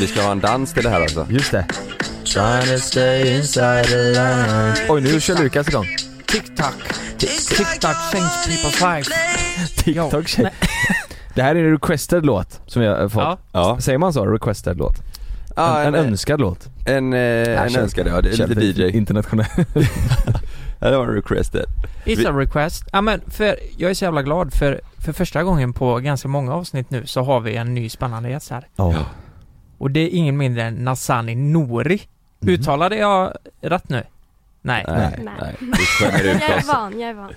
Vi ska ha en dans till det här alltså. Just det. Oj, nu kör Lukas igång. TikTok change people's life. TikTok tjej. Det här är en requested låt som vi har fått. Ja. Ja. Säger man så? Requested låt? Ja, en, en önskad låt. En, eh, en önskad, ja. Det är lite DJ. Internationell. Ja, det var en requested. It's Vi- a request. Ja men för, jag är så jävla glad för, för första gången på ganska många avsnitt nu så har vi en ny spännande gäst här. Ja. Och det är ingen mindre än Nasani Nouri. Mhm. Uttalade jag rätt nu? Nej. Nej, Nej. nej. Ut Jag är van, jag är van.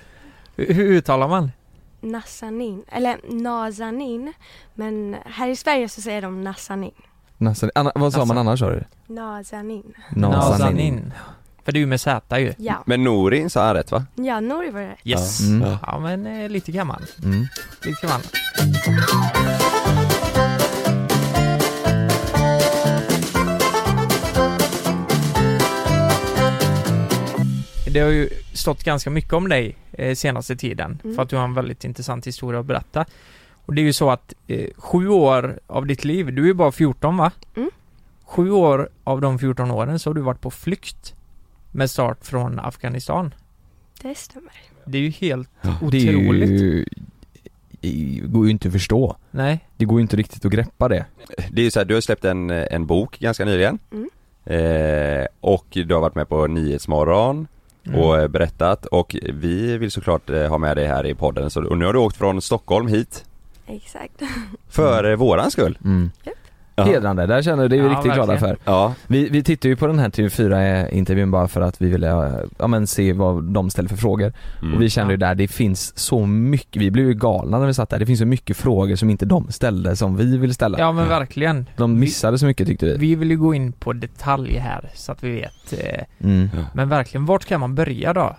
Hur, hur uttalar man? Nassanin, eller Nazanin. Men här i Sverige så säger de Nassanin. Nazanin. Anna, vad sa man Nazanin. annars sa du? Nazanin. Nazanin. För det är med Z ju. Ja. Men Norin sa han rätt va? Ja, Nori var det. Yes. Ja. Ja, Mm. men eh, lite gammal. Mm. Lite gammal. Det har ju stått ganska mycket om dig eh, senaste tiden Mm. för att du har en väldigt intressant historia att berätta. Och det är ju så att eh, sju år av ditt liv, du är ju bara 14 va? Mm. Sju år av de 14 åren så har du varit på flykt med start från Afghanistan. Det stämmer. Det är ju helt är otroligt. ju, det går ju inte att förstå. Nej. Det går ju inte riktigt att greppa det. Det är ju så här, du har släppt en, en bok ganska nyligen. Mm. Eh, och du har varit med på Nyhetsmorgon Mm. och eh, berättat och vi vill såklart eh, ha med dig här i podden. Så, och nu har du åkt från Stockholm hit Exakt. för mm. våran skull. Mm. Japp. Ja. Hedrande, där känner det är vi Ja, riktigt glada verkligen. för. Ja, Vi, vi tittar ju på den här TV4-intervjun bara för att vi ville, ja men se vad de ställer för frågor. mm. Och vi kände ju där, det finns så mycket, vi blev ju galna när vi satt där. Det finns så mycket frågor som inte de ställde som vi vill ställa. Ja men verkligen. De missade så mycket tyckte vi. Vi vill ju gå in på detalj här så att vi vet. Eh, Mm. men verkligen, vart kan man börja då?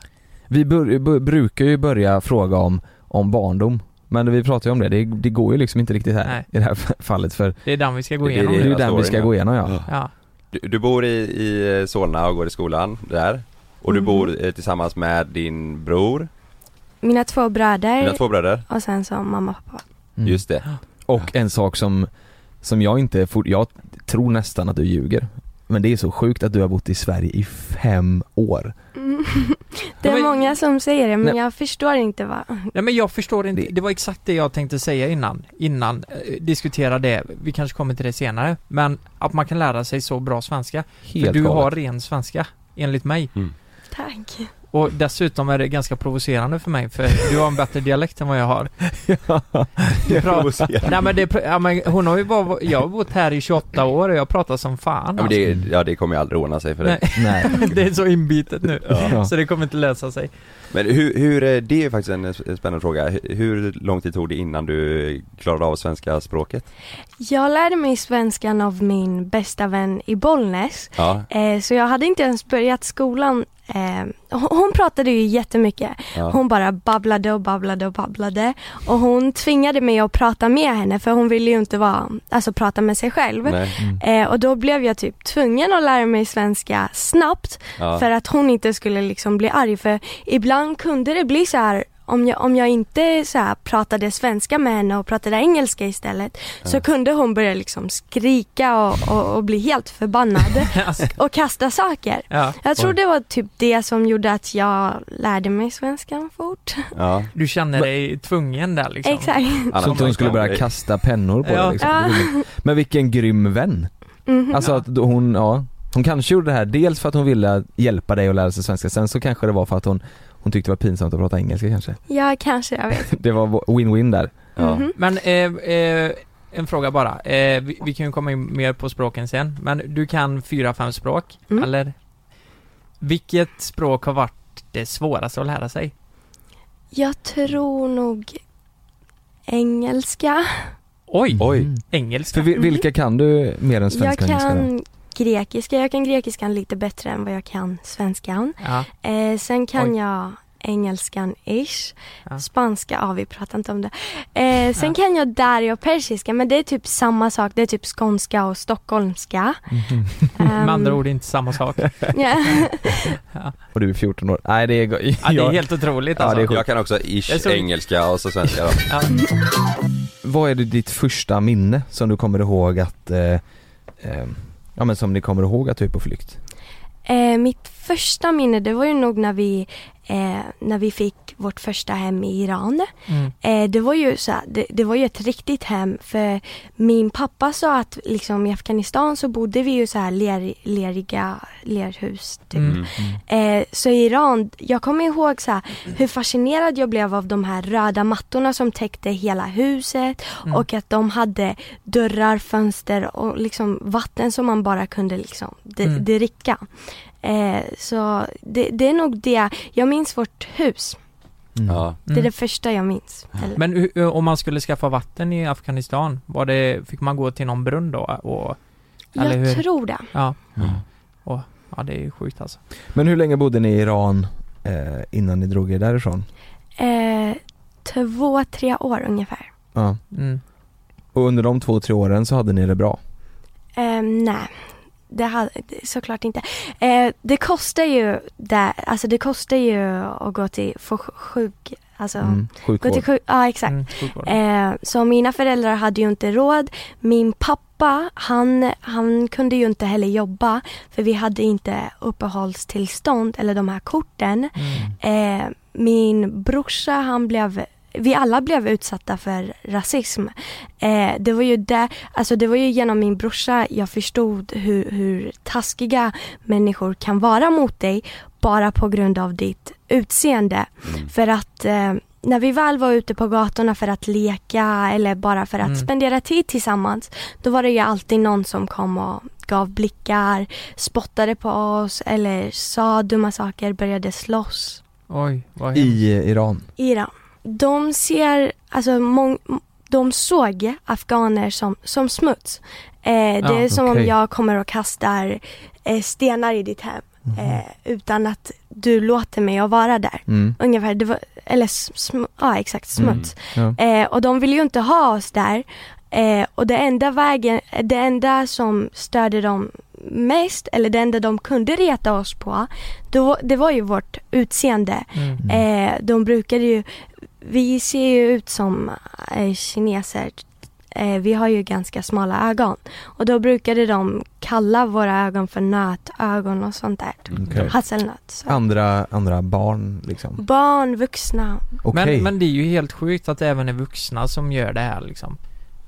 Vi bör, bör, brukar ju börja fråga om, om barndom. Men vi pratar ju om det, det, det går ju liksom inte riktigt här Nej. i det här fallet för Det är den vi ska gå Det är igenom det är nu. ju hela den vi ska gå igenom ja. Ja. Du, du bor i, i Solna och går i skolan där. Och du Mhm. bor eh, tillsammans med din bror, Mina två bröder dina två bröder. och sen så mamma och pappa. Mm. Just det. Och en sak som, som jag inte, for, jag tror nästan att du ljuger. Men det är så sjukt att du har bott i Sverige i fem år. Mm. Det är men- många som säger det men Nej. jag förstår inte vad. Nej men jag förstår inte, det var exakt det jag tänkte säga innan, innan, eh, diskutera det, vi kanske kommer till det senare, men att man kan lära sig så bra svenska. Helt för du galet. har ren svenska, enligt mig. Tack. Och dessutom är det ganska provocerande för mig, för du har en bättre dialekt än vad jag har. Du pratar, nej men det, ja, men hon har ju bara, jag har bott här i 28 år och jag pratar som fan Ja, men alltså. det, ja det kommer ju aldrig ordna sig för dig. Nej, Nej. det är så inbitet nu, Ja. så det kommer inte lösa sig. Men hur, hur, det är ju faktiskt en spännande fråga. Hur- Hur lång tid tog det innan du klarade av svenska språket? Jag lärde mig svenskan av min bästa vän i Bollnäs. Ja, Eh, så jag hade inte ens börjat skolan. Eh, hon, pratade ju jättemycket. ja. Hon bara babblade och babblade och babblade. Och hon tvingade mig att prata med henne för hon ville ju inte vara, alltså prata med sig själv. Mm. Eh, och då blev jag typ tvungen att lära mig svenska snabbt Ja. för att hon inte skulle liksom bli arg. För ibland kunde det bli så här om jag, om jag inte så här, pratade svenska med henne och pratade engelska istället så kunde hon börja liksom skrika och, och, och bli helt förbannad och kasta saker. ja. Jag tror Oj. det var typ det som gjorde att jag lärde mig svenska fort. Ja. Du känner dig tvungen där liksom? Exakt. Så att hon skulle börja kasta pennor på Ja. dig liksom. Ja. Men vilken grym vän. Mhm. Alltså att hon, ja, hon kanske gjorde det här dels för att hon ville hjälpa dig att lära sig svenska, sen så kanske det var för att hon, hon tyckte det var pinsamt att prata engelska kanske. Ja, kanske, jag vet. Det var win-win där. Ja. Mhm. Men eh, eh, en fråga bara. Eh, vi, vi kan ju komma in mer på språken sen. Men du kan fyra, fem språk, Mm. eller? Vilket språk har varit det svåraste att lära sig? Jag tror nog engelska. Oj! Oj. Mm. Engelska? För vi- vilka kan du mer än Jag svenska och engelska då? kan grekiska. Jag kan grekiskan lite bättre än vad jag kan svenskan. Ja. Eh, sen kan Oj. jag engelskan ish. Ja. Spanska, ja vi pratar inte om det. Eh, sen Ja. kan jag dari och persiska men det är typ samma sak. Det är typ skånska och stockholmska. Mhm. Med andra ord inte samma sak. ja. Och du är 14 år. Nej det är... go- Ja, det är jag- helt otroligt Ja, alltså. det är sjukt. Jag kan också ish så- engelska och så svenska då. Ja. Vad är det ditt första minne som du kommer ihåg att, eh, eh, ja men som ni kommer ihåg att du är på flykt? Eh, mitt första minne det var ju nog när vi, eh, när vi fick vårt första hem i Iran. Mm. Eh, det var ju så här, det, det var ju ett riktigt hem för min pappa sa att liksom i Afghanistan så bodde vi ju så här ler, leriga lerhus typ. Mm. Eh, så i Iran, jag kommer ihåg så här, hur fascinerad jag blev av de här röda mattorna som täckte hela huset Mm. och att de hade dörrar, fönster och liksom vatten som man bara kunde liksom Mm. dricka. Eh, så det, det är nog det, jag minns vårt hus. Mm. Ja. Det är Mm. det första jag minns. Eller, Men om man skulle skaffa vatten i Afghanistan, var det, fick man gå till någon brunn då? Och, eller jag hur? tror det. Ja. Mm. Och, ja, det är ju sjukt alltså. Men hur länge bodde ni i Iran eh, innan ni drog er därifrån? Eh, två, tre år ungefär. Ja. Mm. Och under de två, tre åren så hade ni det bra? Eh, nej, det hade såklart inte. Eh, det kostar ju där, alltså det kostar ju att gå till få sj- sjuk, alltså Mm. gå till Sjukvård? sjuk, ja exakt. Mm, sjukvård. Eh, så mina föräldrar hade ju inte råd. Min pappa, han, han kunde ju inte heller jobba för vi hade inte uppehållstillstånd eller de här korten. Mm. Eh, min brorsa, han blev vi alla blev utsatta för rasism. Eh, det var ju där, alltså det var ju genom min brorsa jag förstod hur, hur taskiga människor kan vara mot dig bara på grund av ditt utseende. För att eh, när vi väl var ute på gatorna för att leka eller bara för att Mm. spendera tid tillsammans, då var det ju alltid någon som kom och gav blickar, spottade på oss eller sa dumma saker, började slåss. Oj, vad. I Iran? Iran. De ser, alltså mång- de såg afghaner som, som smuts. Eh, det Ja, är som okej. om jag kommer och kastar eh, stenar i ditt hem eh, utan att du låter mig att vara där. Mm. Ungefär, det var, eller sm- ja exakt, smuts. Ja. Eh, och de vill ju inte ha oss där. Eh, och det enda vägen, det enda som störde dem mest, eller det enda de kunde reta oss på, då, det var ju vårt utseende. Mm. Eh, de brukade ju, vi ser ju ut som eh, kineser. Eh, vi har ju ganska smala ögon. Och då brukade de kalla våra ögon för nötögon och sånt där. Okej. Hasselnöt. Så. Andra, andra barn liksom? Barn, vuxna. Okej. Men, men det är ju helt sjukt att det även är vuxna som gör det här liksom.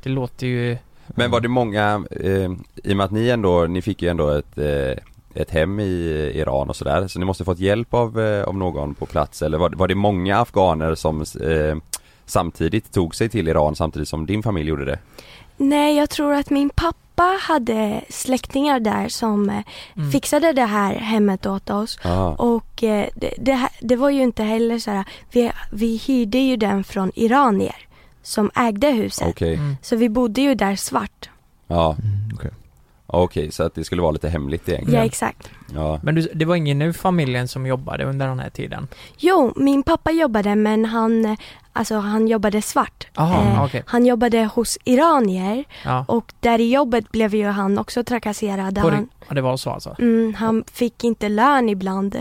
Det låter ju... Men var det många, eh, i och med att ni ändå, ni fick ju ändå ett, eh, ett hem i Iran och sådär, så ni måste fått hjälp av, eh, av någon på plats eller var, var det många afghaner som eh, samtidigt tog sig till Iran samtidigt som din familj gjorde det? Nej, jag tror att min pappa hade släktingar där som eh, Mm. fixade det här hemmet åt oss. Ah. Och eh, det, det, det var ju inte heller så här, vi, vi hyrde ju den från iranier som ägde huset. Okej, Mm. Så vi bodde ju där svart. ja, Mm, okej. okej så att det skulle vara lite hemligt Ja, egentligen? exakt. Ja, Men du, det var ingen nu familjen som jobbade under den här tiden? Jo, min pappa jobbade men han, alltså han jobbade svart. Jaha, Eh, okej. Han jobbade hos iranier Ja. och där i jobbet blev ju han också trakasserad. På, Han, ja, det var så alltså? mm, han fick inte lön ibland.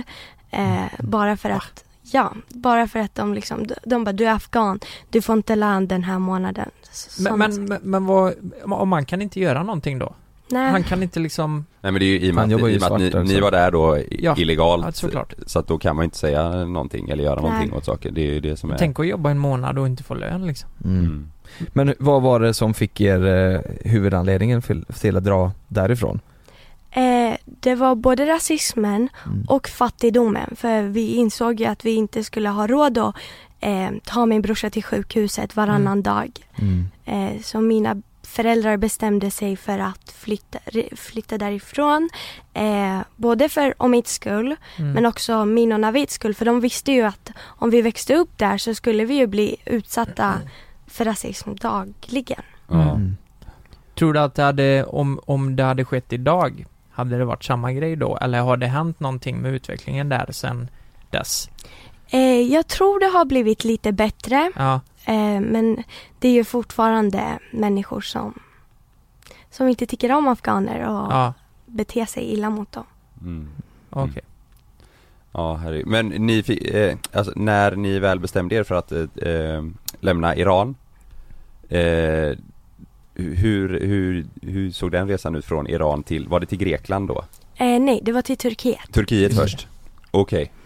Eh, bara för att ja, bara för att de liksom, de- bara du är afghan, du får inte lön den här månaden. S- Men, men, men, men vad, om man kan inte göra någonting då? Nej. Han kan inte liksom, Nej men det är ju i och med att, i och med att ni, ni var där då Ja, illegalt ja, såklart. Så att då kan man inte säga någonting eller göra Nej. någonting åt saker, det är ju det som är tänk att jobba en månad och inte få lön liksom. Mm. mm. Men vad var det som fick er eh, huvudanledningen till, till att dra därifrån? Eh, det var både rasismen Mm. och fattigdomen. För vi insåg ju att vi inte skulle ha råd att eh, ta min brorsa till sjukhuset varannan Mm. dag. Mm. Eh, så mina föräldrar bestämde sig för att flytta, flytta därifrån. Eh, både för Omids skull Mm. men också min och Navids skull. För de visste ju att om vi växte upp där så skulle vi ju bli utsatta för rasism dagligen. Mm. Tror du att det hade, om, om det hade skett idag, hade det varit samma grej då? Eller har det hänt någonting med utvecklingen där sen dess? Eh, jag tror det har blivit lite bättre. Ja, Eh, men det är ju fortfarande människor som, som inte tycker om afghaner och ja, beter sig illa mot dem. Mm. okej. Ja, herregud. Men ni fick, eh, alltså när ni väl bestämde er för att eh, lämna Iran eh, hur, hur, hur såg den resan ut från Iran till, var det till Grekland då? Eh, nej, det var till Turkiet. Turkiet Mm. först? Okej, Och-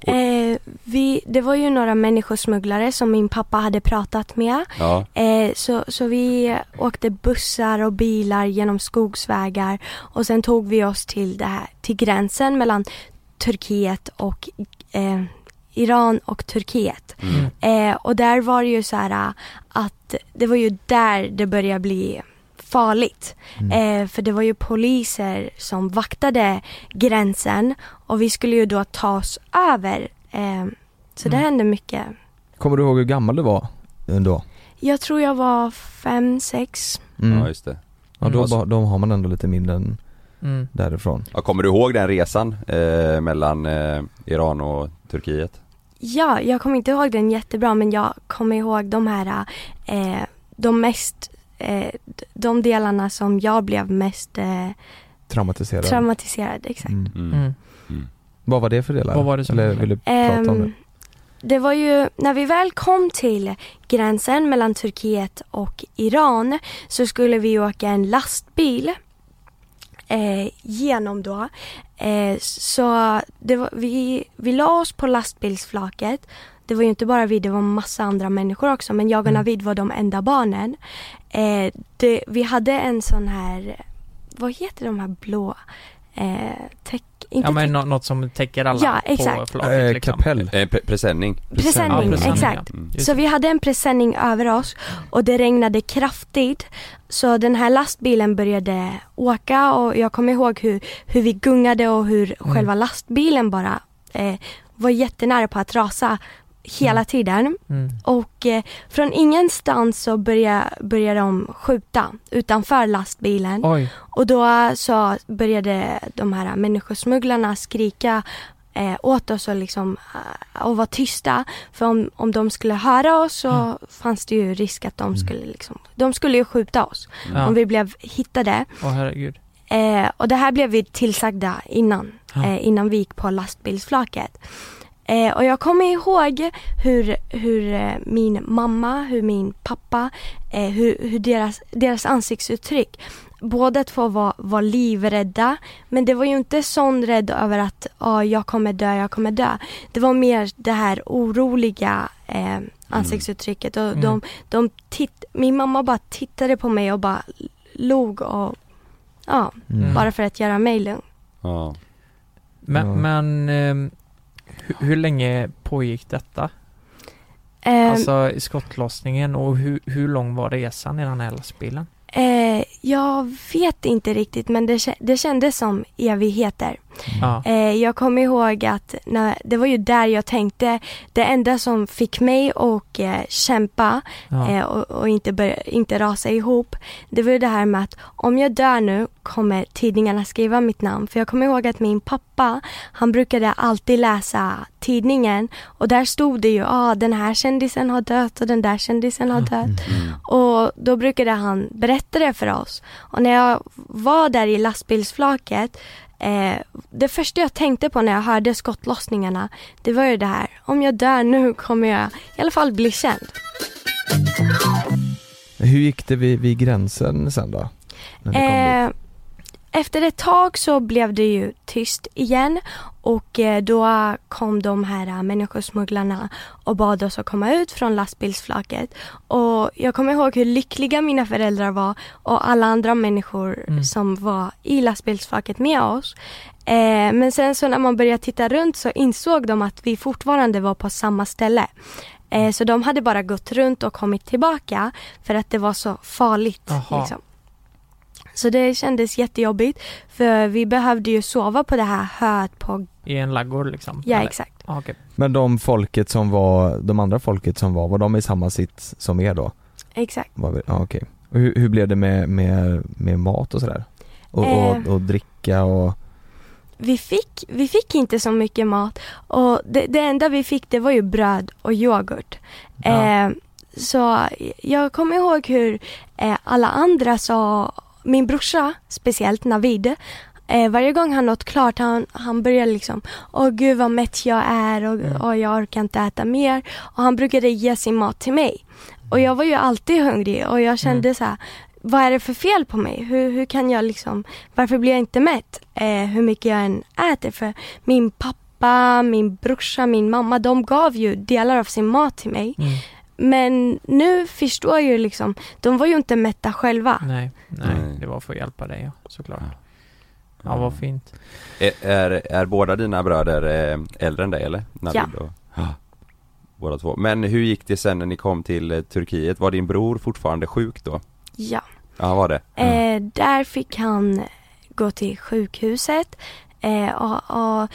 Eh, vi, det var ju några människosmugglare som min pappa hade pratat med. ja, Eh, så, så vi åkte bussar och bilar genom skogsvägar och sen tog vi oss till, det här, till gränsen mellan Turkiet och eh, Iran och Turkiet. mm. Eh, och där var det ju så här att det var ju där det började bli farligt. Mm. Eh, för det var ju poliser som vaktade gränsen och vi skulle ju då ta oss över. Eh, så det Mm. hände mycket. Kommer du ihåg hur gammal du var då? Jag tror jag var fem, sex. Mm. ja just det Ja, då, Mm. då har man ändå lite mindre än Mm. därifrån. ja, Kommer du ihåg den resan eh, mellan eh, Iran och Turkiet? Ja, jag kommer inte ihåg den jättebra men jag kommer ihåg de här, eh, de mest, eh, de delarna som jag blev mest eh, Traumatiserad. traumatiserad. Exakt. mm. Mm. Mm. Vad var det för delar? Vad var det som Eller vill du prata om Ehm, det? det var ju, när vi väl kom till gränsen mellan Turkiet och Iran så skulle vi åka en lastbil eh, genom då. Eh, så det var, vi, vi la oss på lastbilsflaket. Det var ju inte bara vi, det var massa andra människor också men jag och Mm. Navid var de enda barnen. Eh, det, vi hade en sån här, vad heter de här blå, eh, täck, inte Ja men täck, något som täcker alla Ja, på exakt. flaket Eh, liksom. kapell. Eh, pre- presenning presenning, Ja, exakt. Mm. Så vi hade en presenning över oss och det regnade kraftigt. Så den här lastbilen började åka och jag kommer ihåg hur, hur vi gungade och hur Mm. själva lastbilen bara eh, var jättenära på att rasa hela Mm. tiden. Mm. Och eh, från ingenstans så började, började de skjuta utanför lastbilen. Oj, Och då så började de här människosmugglarna skrika eh, åt oss och, liksom, eh, och vara tysta. För om, om de skulle höra oss så Mm. fanns det ju risk att de skulle liksom, de skulle ju skjuta oss ja. om vi blev hittade. Åh herregud. Eh, och det här blev vi tillsagda innan, Ja. eh, innan vi gick på lastbilsflaket. Eh, och jag kommer ihåg hur, hur eh, min mamma, hur min pappa, eh, hur, hur deras, deras ansiktsuttryck Båda två var, var livrädda men det var ju inte sån rädd över att ah, jag kommer dö, jag kommer dö. Det var mer det här oroliga eh, ansiktsuttrycket och Mm. de, de titt, min mamma bara tittade på mig och bara log och ja, Mm. bara för att göra mig lugn. Ja. Men, Ja. men ehm, hur, hur länge pågick detta? Eh, Alltså i skottlossningen och hur, hur lång var resan i den här lastbilen? eh, jag vet inte riktigt men det, det kändes som evigheter. Ja. Eh, jag kommer ihåg att när, det var ju där jag tänkte, det enda som fick mig att eh, kämpa ja. eh, och, och inte, börja, inte rasa ihop, det var ju det här med att om jag dör nu kommer tidningarna skriva mitt namn. För jag kommer ihåg att min pappa, han brukade alltid läsa tidningen och där stod det ju, ah, den här kändisen har dött och den där kändisen har dött. Mm. Och då brukade han berätta det för oss. Och när jag var där i lastbilsflaket Eh, det första jag tänkte på när jag hörde skottlossningarna, det var ju det här, om jag dör nu kommer jag i alla fall bli känd. Hur gick det vid, vid gränsen sen då? Eh, efter ett tag så blev det ju tyst igen och eh, då kom de här eh, människosmugglarna och bad oss att komma ut från lastbilsflaket. Och jag kommer ihåg hur lyckliga mina föräldrar var och alla andra människor Mm. som var i lastbilsflaket med oss. Eh, men sen så när man började titta runt så insåg de att vi fortfarande var på samma ställe. Eh, så de hade bara gått runt och kommit tillbaka för att det var så farligt. Liksom. Så det kändes jättejobbigt för vi behövde ju sova på det här höet på, I en laggård liksom? ja eller? exakt. Ja, okej. Men de folket som var, de andra folket som var, var de i samma sitt som er då? Exakt. Var vi, ja, okej. Och hur, hur blev det med, med, med mat och sådär? Och, Eh. och, och dricka och, Vi fick, vi fick inte så mycket mat och det, det enda vi fick det var ju bröd och yoghurt. Ja. Eh, så jag kommer ihåg hur eh, alla andra sa, min brorsa speciellt Navid, eh, varje gång han åt klart han, han började liksom, åh gud vad mätt jag är och, Mm. och jag orkar inte äta mer. Och han brukade ge sin mat till mig. Och jag var ju alltid hungrig och jag kände Mm. så här, vad är det för fel på mig? Hur, hur kan jag liksom, varför blir jag inte mätt? Eh, hur mycket jag än äter. För min pappa, min brorsa, min mamma, de gav ju delar av sin mat till mig. Mm. Men nu förstår jag ju liksom, de var ju inte mätta själva. Nej, nej, Nej. det var för att hjälpa dig ja, såklart. Ja, vad fint. Är, är, är båda dina bröder eh, äldre än dig eller? Navid Ja. Och, ja. Båda två. Men hur gick det sen när ni kom till eh, Turkiet? Var din bror fortfarande sjuk då? Ja. Ja, var det? Eh, där fick han gå till sjukhuset. Eh, och, och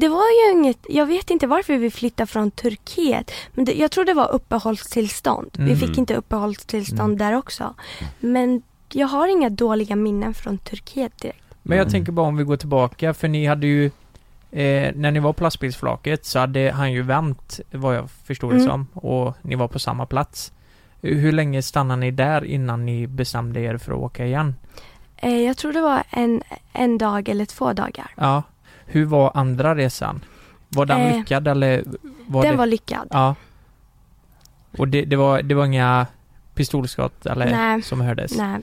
det var ju inget, jag vet inte varför vi flyttade från Turkiet. Men det, jag tror det var uppehållstillstånd. Vi Mm. fick inte uppehållstillstånd där också. Men jag har inga dåliga minnen från Turkiet direkt. Men jag Mm. tänker bara om vi går tillbaka, för ni hade ju eh, När ni var på lastbilsflaket så hade han ju vänt, vad jag förstod det Mm. som, och ni var på samma plats. Hur länge stannade ni där innan ni bestämde er för att åka igen? Eh, jag tror det var en, en dag eller två dagar. Ja. Hur var andra resan? Var den Eh, lyckad eller? Var Den det... var lyckad. Ja. Och det, det, var, det var inga pistolskott eller Nej. som hördes? Nej.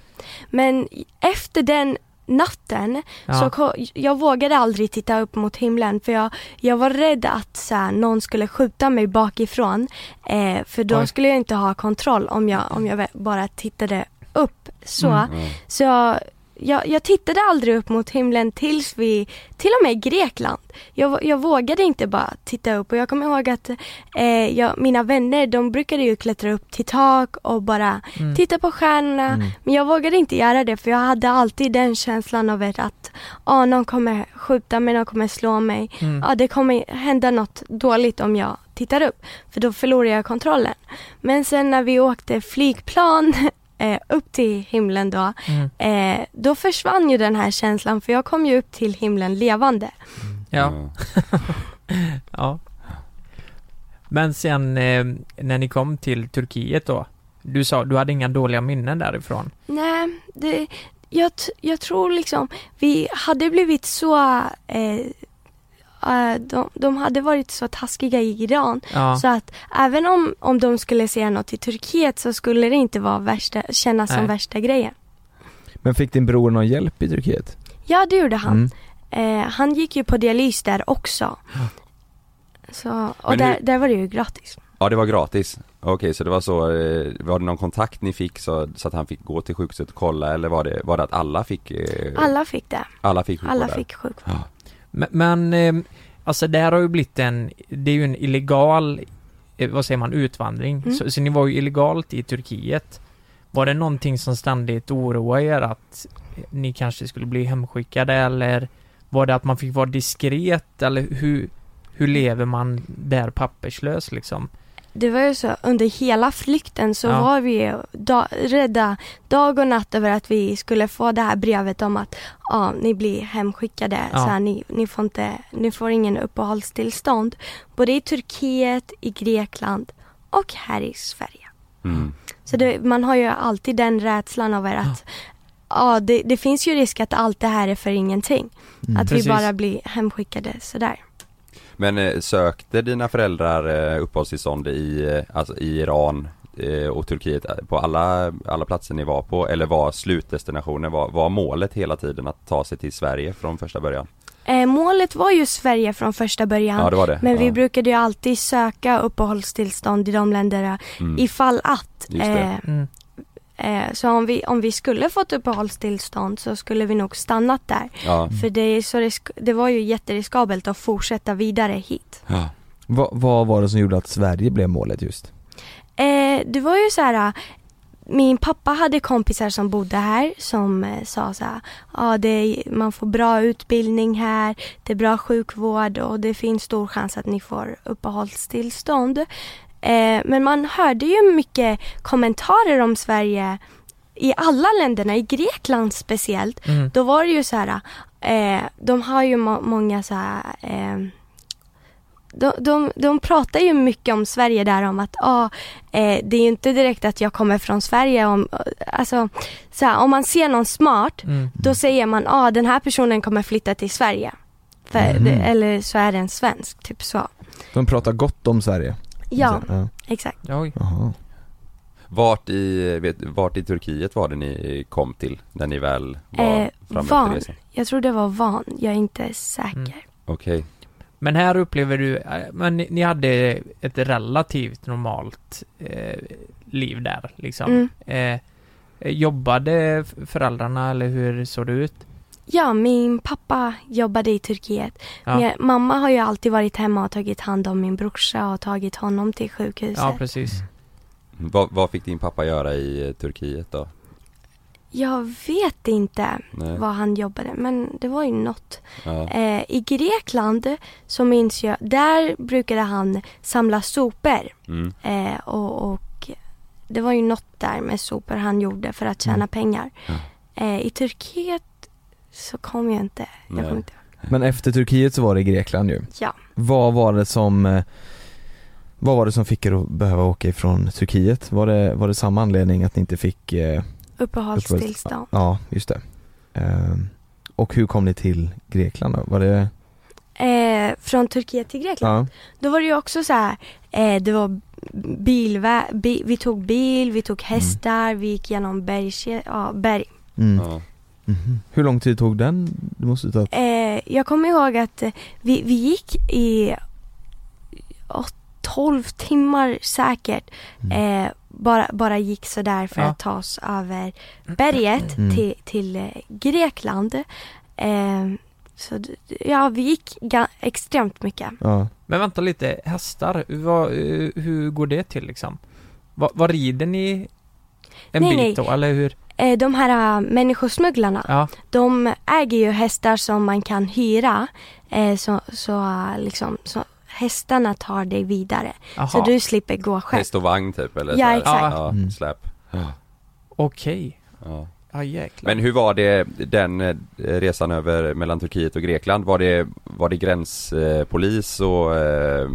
Men efter den natten Ja. så jag vågade aldrig titta upp mot himlen för jag, jag var rädd att så här, någon skulle skjuta mig bakifrån. Eh, för då Oj. skulle jag inte ha kontroll om jag, om jag bara tittade upp. Så. Mm. så jag, jag tittade aldrig upp mot himlen tills vi, till och med i Grekland. Jag, jag vågade inte bara titta upp och jag kommer ihåg att eh, jag, mina vänner de brukade ju klättra upp till tak och bara Mm. titta på stjärnorna. Mm. Men jag vågade inte göra det för jag hade alltid den känslan av att ah, någon kommer skjuta mig, någon kommer slå mig. Mm. Ja, det kommer hända något dåligt om jag tittar upp. För då förlorar jag kontrollen. Men sen när vi åkte flygplan eh, upp till himlen då. Mm. Eh, då försvann ju den här känslan för jag kom ju upp till himlen levande. Ja. ja. Men sen eh, när ni kom till Turkiet då? Du sa, du hade inga dåliga minnen därifrån? Nej, det, jag, jag tror liksom vi hade blivit så eh, de, de hade varit så taskiga i Iran Ja. så att även om, om de skulle säga något i Turkiet så skulle det inte vara värsta, kännas som Nej. värsta grejen. Men fick din bror någon hjälp i Turkiet? Ja, det gjorde han. Mm. Eh, han gick ju på dialys där också. Så, och Men där, hur- där var det ju gratis. Ja det var gratis. Okej så det var så, eh, var det någon kontakt ni fick så, så att han fick gå till sjukhuset och kolla eller var det, var det att alla fick? Eh, Alla fick det. alla fick sjukvård Alla där? fick sjukvård. Men, men eh, alltså det här har ju blivit en, det är ju en illegal, eh, vad säger man, utvandring. Mm. Så, så ni var ju illegalt i Turkiet. Var det någonting som ständigt oroade er att ni kanske skulle bli hemskickade eller var det att man fick vara diskret eller hur, hur lever man där papperslös liksom? Det var ju så, under hela flykten så Ja. var vi da, rädda dag och natt över att vi skulle få det här brevet om att ja, ni blir hemskickade. Ja. Så här, ni, ni, får inte, ni får ingen uppehållstillstånd. Både i Turkiet, i Grekland och här i Sverige. Mm. Så det, man har ju alltid den rädslan över att ja det, det finns ju risk att allt det här är för ingenting. Mm. Att Precis. vi bara blir hemskickade sådär. Men eh, sökte dina föräldrar eh, uppehållstillstånd i, eh, alltså i Iran och Turkiet på alla, alla platser ni var på? Eller var slutdestinationen, var, var målet hela tiden att ta sig till Sverige från första början? Eh, målet var ju Sverige från första början. Ja det var det. Men vi ja. brukade ju alltid söka uppehållstillstånd i de länderna Mm. ifall att. Just det. Eh, Mm. Eh, så om vi, om vi skulle fått uppehållstillstånd så skulle vi nog stannat där. Ja. För det, är så risk- det var ju jätteriskabelt att fortsätta vidare hit. Ja. Va, vad var det som gjorde att Sverige blev målet just? Eh, det var ju så här. Min pappa hade kompisar som bodde här som eh, sa så här, ja det man får bra utbildning här, det är bra sjukvård och det finns stor chans att ni får uppehållstillstånd. Eh, men man hörde ju mycket kommentarer om Sverige i alla länderna, i Grekland speciellt. Mm. Då var det ju så här, eh, de har ju må- många så här, eh, de, de, de pratar ju mycket om Sverige där om att ah, eh, det är ju inte direkt att jag kommer från Sverige. Om, alltså, så här, om man ser någon smart Mm. då säger man ah, den här personen kommer flytta till Sverige. För, det, eller så är det en svensk, typ så. De pratar gott om Sverige. Ja, ja. exakt. Oj. Vart i, vet, vart i Turkiet var det ni kom till när ni väl var Eh, framme van. efter resan? Jag tror det var van, jag är inte säker. Mm. Okej. Men här upplever du, eh, men ni, ni hade ett relativt normalt eh, liv där liksom. Mm. Eh, jobbade föräldrarna eller hur såg det ut? Ja, min pappa jobbade i Turkiet. Ja, Min mamma har ju alltid varit hemma och tagit hand om min brorsa och tagit honom till sjukhuset. ja precis. Vad, vad fick din pappa göra i eh, Turkiet då? Jag vet inte Nej. vad han jobbade men det var ju något. Ja. Eh, I Grekland så minns jag, där brukade han samla sopor. Mm. Eh, och, och det var ju något där med sopor han gjorde för att tjäna Mm. pengar. Ja. Eh, I Turkiet så kom jag inte. Jag Nej. kommer inte Men efter Turkiet så var det Grekland ju. Ja. Vad var det som eh, Vad var det som fick er att behöva åka ifrån Turkiet? Var det, var det samma anledning att ni inte fick eh, Uppehållstillstånd. Ja, just det. Ehm, och hur kom ni till Grekland då? Var det, Eh, från Turkiet till Grekland. ja, Då var det ju också så här, eh, det var bilvä- bi- vi tog bil, vi tog hästar, vi gick genom berg, ja, berg. mm. Ja. Mhm. Hur lång tid tog den? Det måste ta Eh, jag kommer ihåg att eh, vi, vi gick i oh, 12 timmar säkert. Eh, bara, bara gick sådär för Ja. att ta oss över berget Mm. till, till eh, Grekland. Eh, så ja, vi gick extremt mycket. Ja, Men vänta lite, hästar, vad, eh, hur går det till liksom? Vad, vad rider ni en Nej, bit nej. då, eller hur? Eh, de här äh, människosmugglarna, Ja, de äger ju hästar som man kan hyra. Eh, så, så, äh, liksom, så hästarna tar dig vidare. jaha, Så du slipper gå själv. Häst och vagn typ eller? Ja, så här? exakt. Ja, Mm. släp. Okej. Ja. Ja jäklar. Men hur var det den eh, resan över mellan Turkiet och Grekland? Var det, var det gränspolis och eh,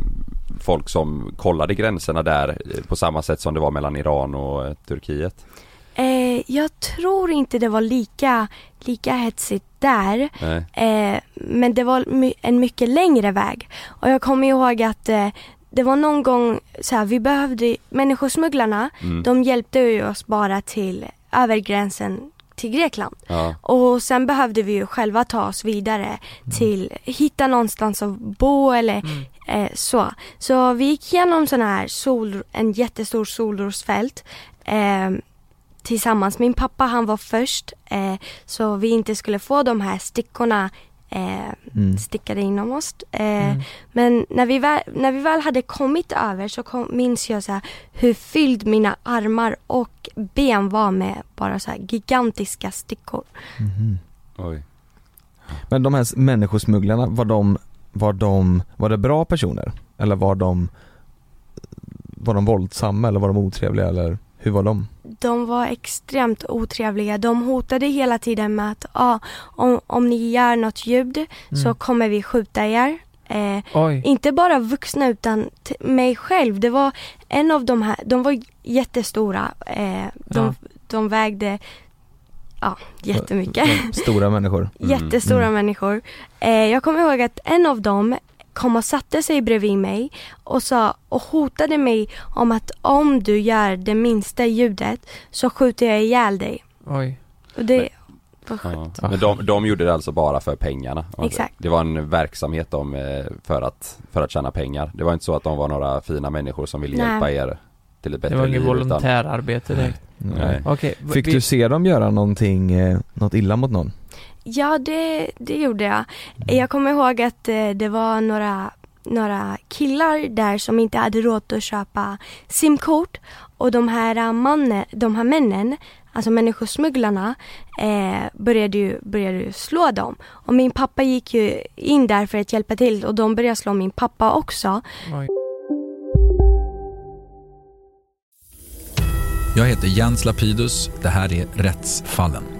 folk som kollade gränserna där eh, på samma sätt som det var mellan Iran och eh, Turkiet? Eh, jag tror inte det var lika, lika hetsigt där. Eh, men det var my- en mycket längre väg. Och jag kommer ihåg att eh, det var någon gång så här, vi behövde, människosmugglarna, Mm. de hjälpte ju oss bara till över gränsen till Grekland. Ja. Och sen behövde vi ju själva ta oss vidare till, hitta någonstans att bo eller Mm. eh, så. Så vi gick igenom sån här sol, en jättestor solrosfält eh, tillsammans. Min pappa han var först eh, så vi inte skulle få de här stickorna eh, mm. stickade inom oss. Eh, Mm. Men när vi, väl, när vi väl hade kommit över så kom, minns jag så här hur fylld mina armar och ben var med bara så här gigantiska stickor. Mhm. Oj. Men de här människosmugglarna, var de, var de, var det bra personer? Eller var de, var de våldsamma eller var de otrevliga eller hur var de? De var extremt otrevliga. De hotade hela tiden med att ah, om, om ni gör något ljud så Mm. kommer vi skjuta er. Eh, inte bara vuxna utan t- mig själv. Det var en av de här, de var jättestora. Eh, de, Ja. de vägde ja, jättemycket. Stora människor. Jättestora Mm. människor. Eh, jag kommer ihåg att en av dem kom och satte sig bredvid mig och sa och hotade mig om att om du gör det minsta ljudet så skjuter jag ihjäl dig. Oj. Och det var sjukt. Ja. Men de, de gjorde det alltså bara för pengarna? Exakt. Det var en verksamhet de, eh, för att, för att tjäna pengar? Det var inte så att de var några fina människor som ville Nej. hjälpa er till ett bättre Det var inget liv utan- volontärarbete direkt. Nej. Okej, v- Fick vi- du se dem göra någonting, eh, något illa mot någon? Ja, det, det gjorde jag. Jag kommer ihåg att eh, det var några, några killar där som inte hade råd att köpa simkort och de här, mannen, de här männen, alltså människosmugglarna, eh, började, ju, började ju slå dem. Och min pappa gick ju in där för att hjälpa till och de började slå min pappa också. Oj. Jag heter Jens Lapidus. Det här är Rättsfallen.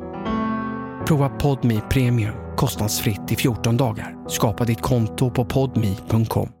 Prova Podmi Premium kostnadsfritt i 14 dagar. Skapa ditt konto på podmi.com.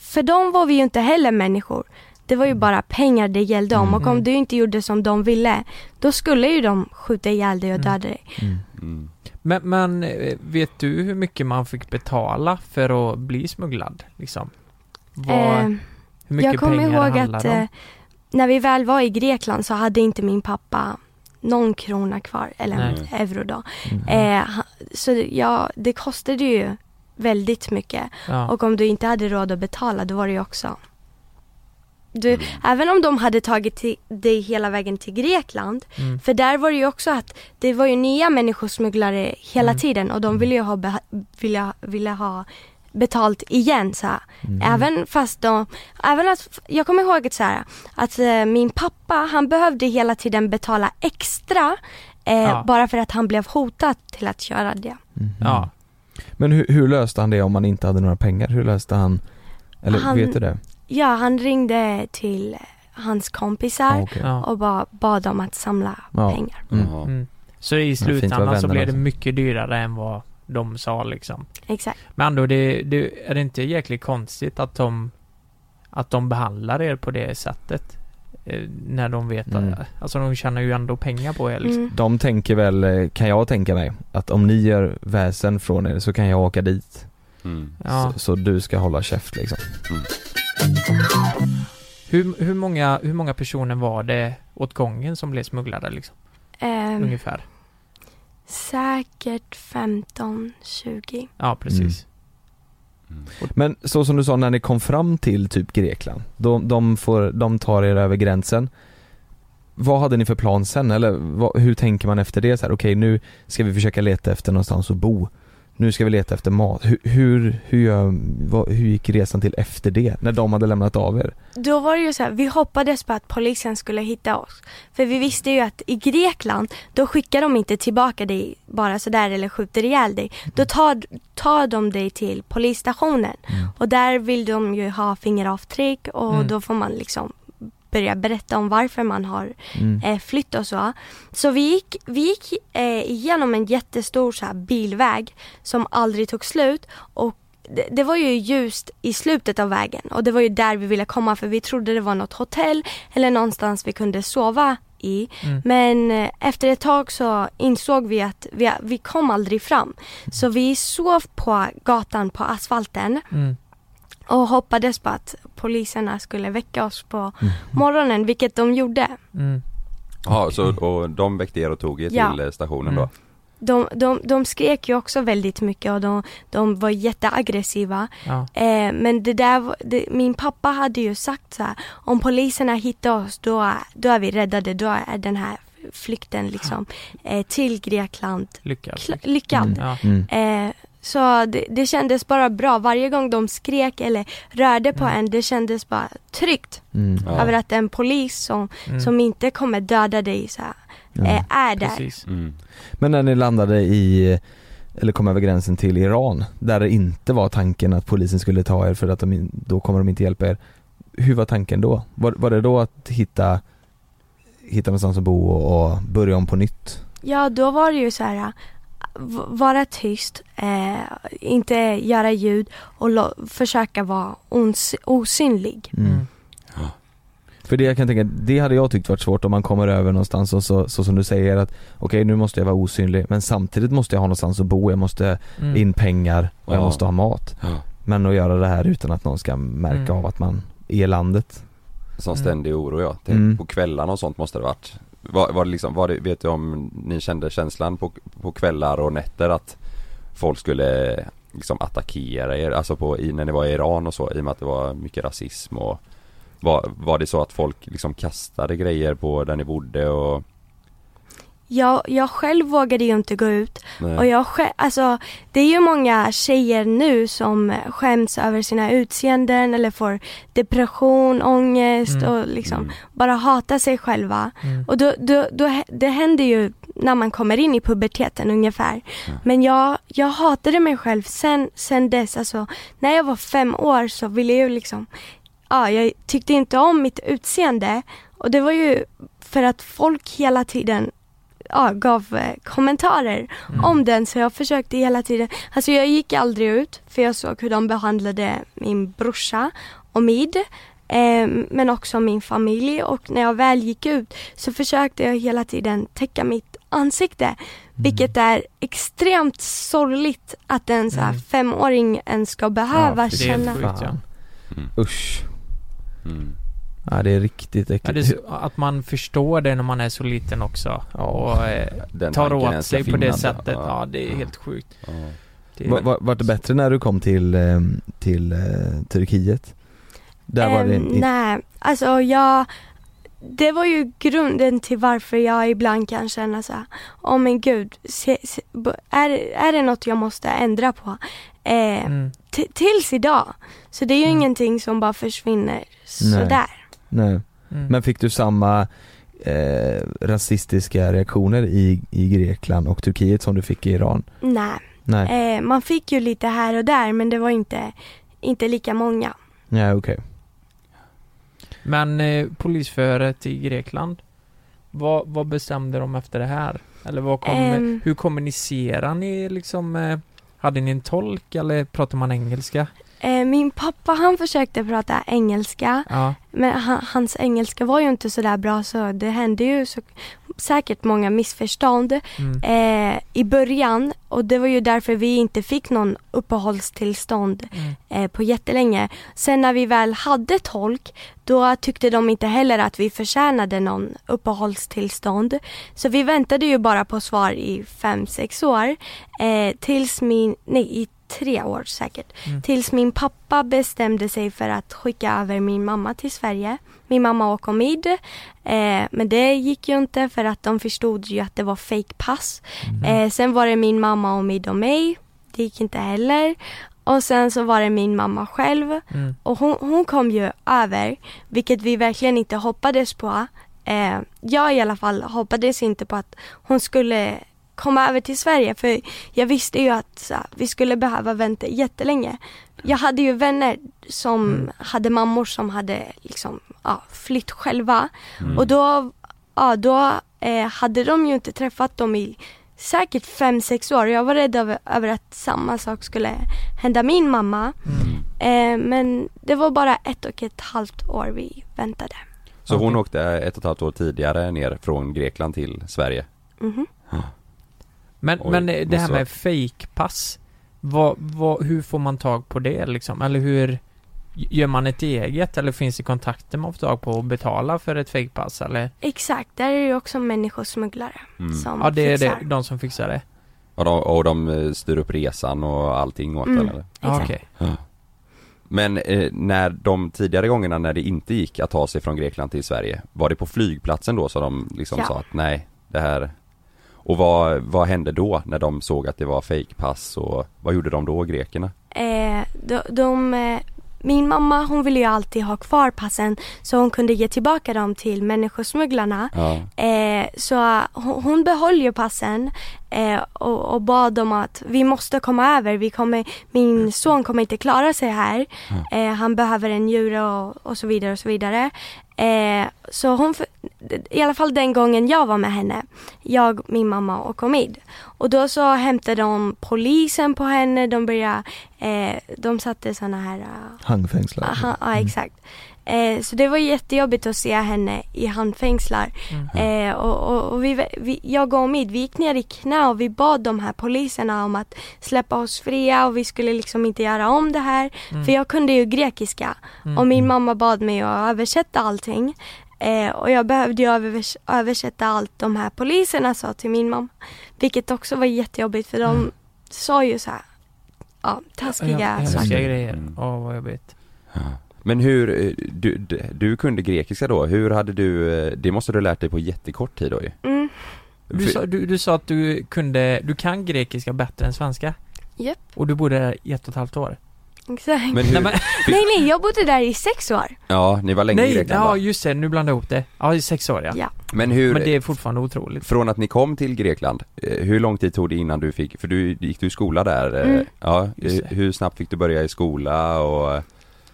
För dem var vi ju inte heller människor. Det var ju bara pengar det gällde om och om du inte gjorde som de ville, då skulle ju de skjuta ihjäl dig och döda dig. Men, men eh, vet du hur mycket man fick betala för att bli smugglad? Liksom? Vad, Eh, hur mycket jag kommer ihåg att om? eh, när vi väl var i Grekland så hade inte min pappa någon krona kvar, eller Nej. euro då. Mm. Eh, så ja, det kostade ju väldigt mycket. Ja. Och om du inte hade råd att betala, då var det ju också du, Även om de hade tagit dig hela vägen till Grekland, Mm. för där var det ju också att det var ju nya människosmugglare hela Mm. tiden och de ville ju ha, ville, ville ha betalt igen så. Mm. Även fast de, även att, jag kommer ihåg att så här, att eh, min pappa han behövde hela tiden betala extra eh, Ja. bara för att han blev hotad till att köra det. Ja. Men hur, hur löste han det om man inte hade några pengar? Hur löste han, eller Han- vet du det? Ja, han ringde till hans kompisar Ja, okej. Ja. och bara bad dem att samla Ja. pengar. Mm. Mm. Så i slutändan så blev det mycket dyrare än vad de sa liksom. Exakt. Men ändå, det, det, är det inte jäkligt konstigt att de att de behandlar er på det sättet? Eh, när de vet Mm. att, alltså de tjänar ju ändå pengar på er liksom. Mm. De tänker väl, eh, kan jag tänka mig, att om ni gör väsen från er så kan jag åka dit. Mm. Ja. Så, så du ska hålla käft liksom. Hur, hur, många, hur många personer var det åt gången som blev smugglade liksom? Ehm, Ungefär? Säkert 15, 20. Ja, precis. Men så som du sa när ni kom fram till typ Grekland, de, de, får, de tar er över gränsen. Vad hade ni för plan sen? Eller vad, hur tänker man efter det? Så här, Okej nu ska vi försöka leta efter någonstans att bo. Nu ska vi leta efter mat. Hur, hur, hur, vad, hur gick resan till efter det? När de hade lämnat av er? Då var det ju så här, vi hoppades på att polisen skulle hitta oss. För vi visste ju att i Grekland, då skickar de inte tillbaka dig bara sådär eller skjuter ihjäl dig. Då tar, tar de dig till polisstationen. Och där vill de ju ha fingeravtryck och Mm. då får man liksom börja berätta om varför man har Mm. eh, flytt och så. Så vi gick, vi gick eh, igenom en jättestor så här, bilväg som aldrig tog slut och det, det var ju ljust i slutet av vägen och det var ju där vi ville komma för vi trodde det var något hotell eller någonstans vi kunde sova i. Mm. Men eh, efter ett tag så insåg vi att vi, vi kom aldrig fram. Så vi sov på gatan på asfalten Mm. Och hoppades på att poliserna skulle väcka oss på morgonen, vilket de gjorde. Mm. Ja, så, och de väckte er och tog er till Ja. eh, stationen då? De, de, de skrek ju också väldigt mycket och de, de var jätteaggressiva. Ja. Eh, men det där, det, min pappa hade ju sagt så här, om poliserna hittar oss då, är- då är vi räddade, då är den här flykten liksom eh, till Grekland Lyckad. kla- lyckad. Mm. Ja. Mm. Eh, så det, det kändes bara bra. Varje gång de skrek eller rörde på Mm. en, det kändes bara tryggt. Mm. Ja. Över att en polis som, Mm. som inte kommer döda dig så här, Ja. eh, är där. Mm. Men när ni landade i, eller kom över gränsen till Iran, där det inte var tanken att polisen skulle ta er för att de, då kommer de inte hjälpa er. Hur var tanken då? Var, var det då att hitta, hitta någonstans att bo och, och börja om på nytt? Ja, då var det ju så här vara tyst, eh, inte göra ljud och försöka vara ons- osynlig. Mm. För det jag kan tänka, det hade jag tyckt varit svårt om man kommer över någonstans och så, så som du säger att okej nu måste jag vara osynlig men samtidigt måste jag ha någonstans att bo, jag måste Mm. in pengar och jag Ja. måste ha mat. Ja. Men att göra det här utan att någon ska märka Mm. av att man är i landet. Som Mm. ständig oro ja, Mm. på kvällarna och sånt måste det varit var, var det liksom, var det, vet du om ni kände känslan på, på kvällar och nätter att folk skulle liksom attackera er, alltså på, i, när ni var i Iran och så i och med att det var mycket rasism och var, var det så att folk liksom kastade grejer på där ni bodde och jag, jag själv vågade ju inte gå ut Nej. och jag själv, alltså det är ju många tjejer nu som skäms över sina utseenden eller får depression, ångest Mm. och liksom Mm. bara hatar sig själva. Mm. Och då, då, då, det händer ju när man kommer in i puberteten ungefär. Men jag, jag hatade mig själv sen, sen dess, alltså när jag var fem år så ville jag liksom, ja jag tyckte inte om mitt utseende och det var ju för att folk hela tiden ja, gav eh, kommentarer Mm. om den så jag försökte hela tiden, alltså jag gick aldrig ut för jag såg hur de behandlade min brorsa Omid eh, men också min familj och när jag väl gick ut så försökte jag hela tiden täcka mitt ansikte vilket är extremt sorgligt att en så här Mm. femåring ens ska behöva det är helt känna. sjukt, ja. Usch. Mm. Ja det är riktigt Ja, äckligt. det är så, att man förstår det när man är så liten också och eh, tar åt sig på det ja. sättet. Ja, Ja. det är helt sjukt. Det är- Var, var, det bättre när du kom till, eh, till eh, Turkiet? Där var det Ehm, inte... Nej, alltså jag det var ju grunden till varför jag ibland kan känna så här, åh men gud, se, se, är, är det något jag måste ändra på? Eh, Mm. tills idag. Så det är ju ingenting som bara försvinner sådär. Nej. Mm. Men fick du samma eh, rasistiska reaktioner i, i Grekland och Turkiet som du fick i Iran? Nej. Nej. Eh, man fick ju lite här och där men det var inte, inte lika många. Nej okej. Men eh, polisförhöret i Grekland, vad, vad bestämde de efter det här? Eller vad kom, Ehm. hur kommunicerar ni liksom? Eh, hade ni en tolk eller pratar man engelska? Eh, min pappa han försökte prata engelska Ja. men han, hans engelska var ju inte så där bra så det hände ju så, säkert många missförstånd Mm. eh, i början och det var ju därför vi inte fick någon uppehållstillstånd Mm. eh, på jättelänge. Sen när vi väl hade tolk då tyckte de inte heller att vi förtjänade någon uppehållstillstånd. Så vi väntade ju bara på svar i fem sex år eh, tills min, nej i tre år säkert. Mm. Tills min pappa bestämde sig för att skicka över min mamma till Sverige. Min mamma och Omid. Eh, men det gick ju inte för att de förstod ju att det var fake pass. Eh, sen var det min mamma, Omid och mig. Det gick inte heller. Och sen så var det min mamma själv. Mm. Och hon, hon kom ju över, vilket vi verkligen inte hoppades på. Eh, jag i alla fall hoppades inte på att hon skulle komma över till Sverige för jag visste ju att så, vi skulle behöva vänta jättelänge. jag hade ju vänner som Mm. hade mammor som hade liksom, ja, flytt själva. Mm. Och då, ja, då eh, hade de ju inte träffat dem i säkert fem sex år. Jag var rädd över, över att samma sak skulle hända min mamma. Eh, men det var bara ett och ett halvt år vi väntade. Så hon åkte ett och ett halvt år tidigare ner från Grekland till Sverige? Mhm. Men, Oj, men det här med fake-pass, vad, vad, hur får man tag på det liksom? Eller hur Gör man ett eget eller finns det kontakter man får tag på och betala för ett fake-pass eller? Exakt, där är det ju också människosmugglare Mm. som Ja det är fixar. det, de som fixar det? Och de, och de eh, styr upp resan och allting åt Mm, den eller? Okej. Ja. Men eh, när de tidigare gångerna när det inte gick att ta sig från Grekland till Sverige, var det på flygplatsen då så de liksom Ja. sa att nej, det här Och vad, vad hände då när de såg att det var fejkpass och vad gjorde de då, grekerna? Eh, de, de, eh, min mamma hon ville ju alltid ha kvar passen så hon kunde ge tillbaka dem till människosmugglarna. Ja. Eh, så hon, hon behöll ju passen eh, och, och bad dem att vi måste komma över. Vi kommer, min son kommer inte klara sig här. Eh, han behöver en njure och, och så vidare och så vidare. Eh, så hon, i alla fall den gången jag var med henne, jag, min mamma och Omid. Och då så hämtade de polisen på henne, de började, eh, de satte såna här uh, Handfängslar. Aha, ja exakt. Eh, så det var jättejobbigt att se henne i handfängslar. Eh, och, och, och vi, vi, jag och Omid, vi gick ner i knä och vi bad de här poliserna om att släppa oss fria och vi skulle liksom inte göra om det här. Mm. För jag kunde ju grekiska Mm. och min mamma bad mig att översätta allting. Eh, och jag behövde ju övers- översätta allt de här poliserna sa till min mamma. Vilket också var jättejobbigt för de sa ju så här, ja, taskiga Ja, saker. Hemska grejer. Åh vad jobbigt. Men hur, eh, du, du, kunde grekiska då, hur hade du, eh, det måste du ha lärt dig på jättekort tid då ju? Mm. Du sa, du, du sa att du kunde, du kan grekiska bättre än svenska? Japp. Och du bodde där i ett och ett halvt år? Exakt. Men hur- Nej, men, Nej nej, jag bodde där i sex år. Ja, ni var länge i nej, Grekland ja va? just det, nu blandade jag ihop det. Ja, i sex år ja. Ja. Men hur, Men det är fortfarande otroligt. från att ni kom till Grekland, eh, hur lång tid tog det innan du fick, för du gick du i skola där? Mm. Ja, hur snabbt fick du börja i skola och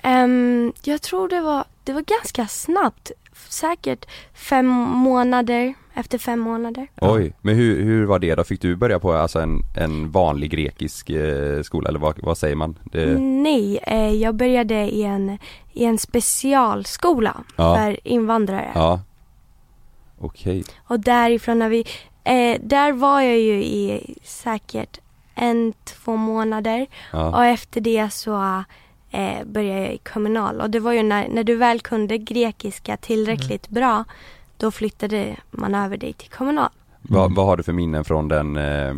Ehm, jag tror det var, det var ganska snabbt. Säkert fem månader, efter fem månader. Oj, men hur, hur var det då? Fick du börja på alltså en, en vanlig grekisk eh, skola eller vad, vad säger man? Det, Nej, eh, jag började i en, i en specialskola Ja. för invandrare. Ja Okej, Och därifrån när vi, eh, där var jag ju i säkert en, två månader. Ja. Och efter det så eh, började jag i kommunal. Och det var ju när, när du väl kunde grekiska tillräckligt bra, då flyttade man över dig till kommunal. vad, vad har du för minnen från den, eh,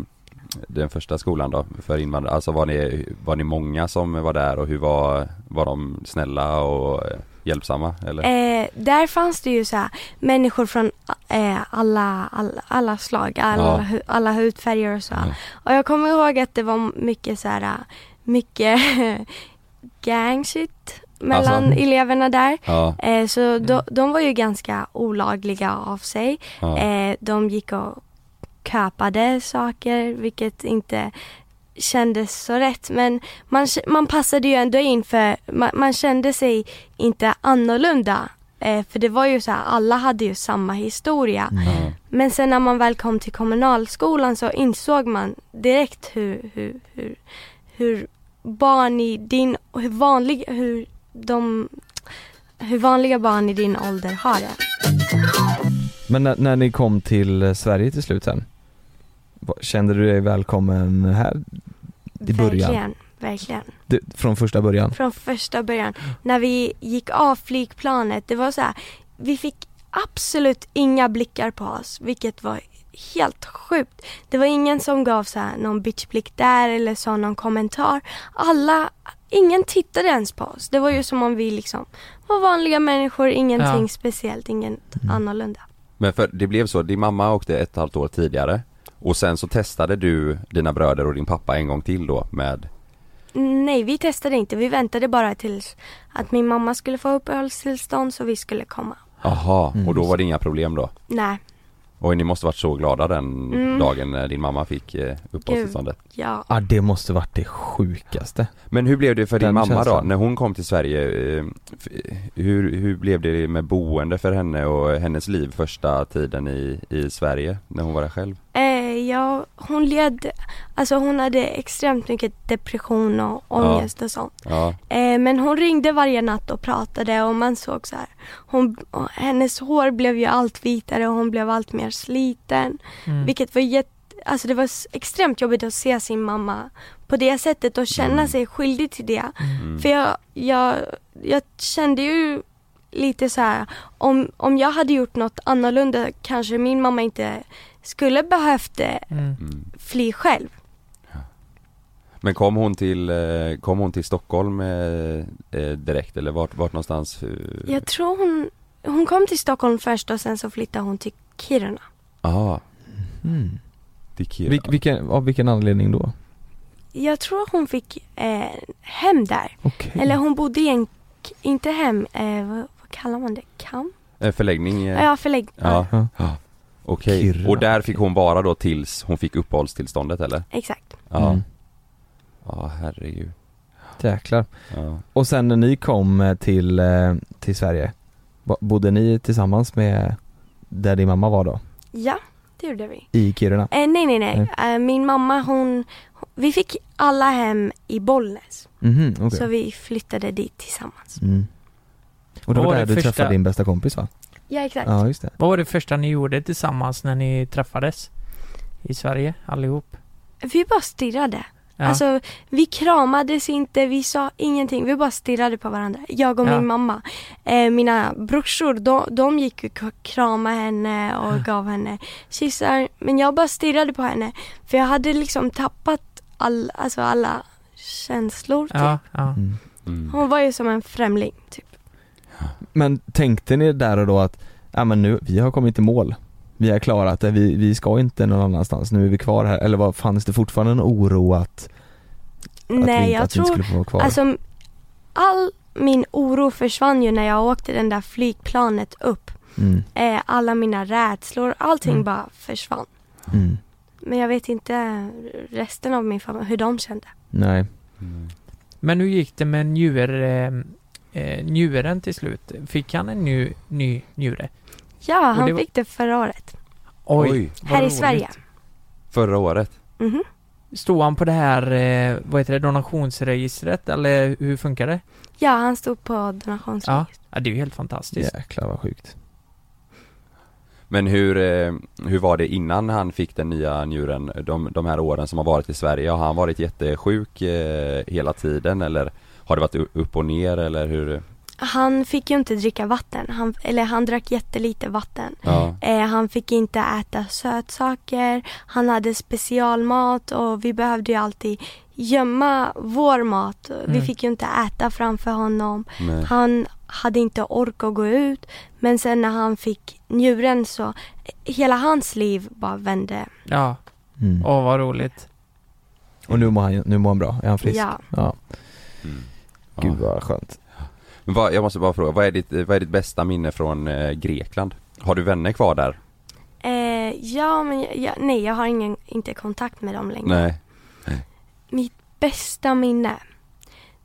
den första skolan då för invandrare? Alltså var ni, var ni många som var där och hur var, var de snälla och eh, hjälpsamma eller? Eh, där fanns det ju så här, människor från eh, alla, alla, alla slag, alla, Ja. alla hudfärger och så. Och jag kommer ihåg att det var mycket så här, mycket gang shit mellan Alltså? eleverna där. Ja. Eh, så de, de var ju ganska olagliga av sig. Ja. Eh, de gick och köpade saker vilket inte kändes så rätt men man, man passade ju ändå in för man, man kände sig inte annorlunda. Eh, för det var ju så här, alla hade ju samma historia. Men sen när man väl kom till kommunalskolan så insåg man direkt hur, hur, hur, hur barn i din, hur vanlig, hur de, hur vanliga barn i din ålder har det. Men när, när ni kom till eh, Sverige till slut sen? Kände du dig välkommen här i början? Verkligen, verkligen. Du, från första början? Från första början. När vi gick av flygplanet, det var så här, vi fick absolut inga blickar på oss, vilket var helt sjukt. Det var ingen som gav så här någon bitchblick där eller sa någon kommentar. Alla, ingen tittade ens på oss. Det var ju som om vi liksom var vanliga människor, ingenting Ja. speciellt, inget annorlunda. Men för det blev så, din mamma åkte ett och ett halvt år tidigare och sen så testade du dina bröder och din pappa en gång till då med Nej, vi testade inte. Vi väntade bara tills att min mamma skulle få uppehållstillstånd så vi skulle komma. Aha, och då var det inga problem då? Nej. Och ni måste varit så glada den Mm. dagen när din mamma fick eh, uppehållstillståndet Ja. Ja det måste varit det sjukaste Men hur blev det för din Den mamma då? känslan. När hon kom till Sverige eh, hur, hur blev det med boende för henne och hennes liv första tiden i, i Sverige? När hon var där själv? Eh, ja, hon led, alltså hon hade extremt mycket depression och ångest och sånt. Ja, Eh, men hon ringde varje natt och pratade och man såg så här. Hon, hennes hår blev ju allt vitare och hon blev allt mer sliten. Mm. Vilket var jätte, alltså det var extremt jobbigt att se sin mamma på det sättet och känna sig skyldig till det. Mm. För jag, jag, jag kände ju lite så här, om, om jag hade gjort något annorlunda kanske min mamma inte skulle behövt eh, Mm. fly själv. Men kom hon till, eh, kom hon till Stockholm eh, direkt eller vart, vart någonstans? Jag tror hon, hon kom till Stockholm först och sen så flyttade hon till Kiruna. Ja, mm. till Kiruna. Vil, vilken, Av vilken anledning då? Jag tror hon fick eh, hem där. Okej. Eller hon bodde i en, inte hem, eh, vad, vad kallar man det? Kam? Eh, förläggning? eh? Ja, förläggning. Ja, Ja. Okej. Kiruna. Och där fick hon vara då tills hon fick uppehållstillståndet eller? Exakt. Ja. Mm. Ja, herregud. Jäklar. Ja. Och sen när ni kom eh, till, eh, till Sverige, bo- bodde ni tillsammans med där din mamma var då? Ja, det gjorde vi. I Kiruna? Eh, nej, nej, nej. Eh, min mamma hon, vi fick alla hem i Bollnäs. Mhm, okej. Så vi flyttade dit tillsammans. Mm. Och Vad var var där det du första- träffade din bästa kompis va? Ja, exakt. Ja, just det. Vad var det första ni gjorde tillsammans när ni träffades? I Sverige, allihop? Vi bara stirrade. Ja. Alltså, vi kramades inte, vi sa ingenting. Vi bara stirrade på varandra. Jag och Ja. min mamma. Eh, mina brorsor, de, de gick och kramade henne och Ja. gav henne kyssar. Men jag bara stirrade på henne. För jag hade liksom tappat all, alltså alla känslor. Typ. Ja, ja. Mm. Mm. Hon var ju som en främling. Typ. Men tänkte ni där och då att, ja men nu, vi har kommit i mål. Vi har klarat det, vi, vi ska inte någon annanstans, nu är vi kvar här. Eller vad, fanns det fortfarande en oro att, att vi Nej, inte, jag att vi inte tror skulle få vara kvar? Alltså, all min oro försvann ju när jag åkte den där flygplanet upp. Mm. Eh, alla mina rädslor, allting Mm. bara försvann. Mm. Men jag vet inte resten av min familj, hur de kände. Nej. Men hur gick det med njur, eh, njuren till slut? Fick han en ny, ny njure? Ja, han det var- fick det förra året. Oj. vad Här i roligt. Sverige. Förra året? Mhm. Stod han på det här, eh, vad heter det, donationsregistret eller hur funkar det? Ja, han stod på donationsregistret. Ja, ja det är ju helt fantastiskt. Jäklar vad sjukt. Men hur, eh, hur var det innan han fick den nya njuren? De, de här åren som har varit i Sverige, har han varit jättesjuk eh, hela tiden eller har det varit upp och ner eller hur? Han fick ju inte dricka vatten, han, eller han drack jättelite vatten. Ja. Eh, han fick inte äta sötsaker, han hade specialmat och vi behövde ju alltid gömma vår mat. Vi Mm. fick ju inte äta framför honom. Nej. Han hade inte ork att gå ut. Men sen när han fick njuren så, hela hans liv bara vände. Ja, Mm. åh vad roligt. Och nu mår han, nu mår han bra, är han frisk? Ja. ja. Mm. Gud vad skönt. Men vad, jag måste bara fråga, vad är ditt, vad är ditt bästa minne från eh, Grekland? Har du vänner kvar där? Eh, ja, men jag, jag, nej, jag har ingen, inte kontakt med dem längre. Nej. Mitt bästa minne,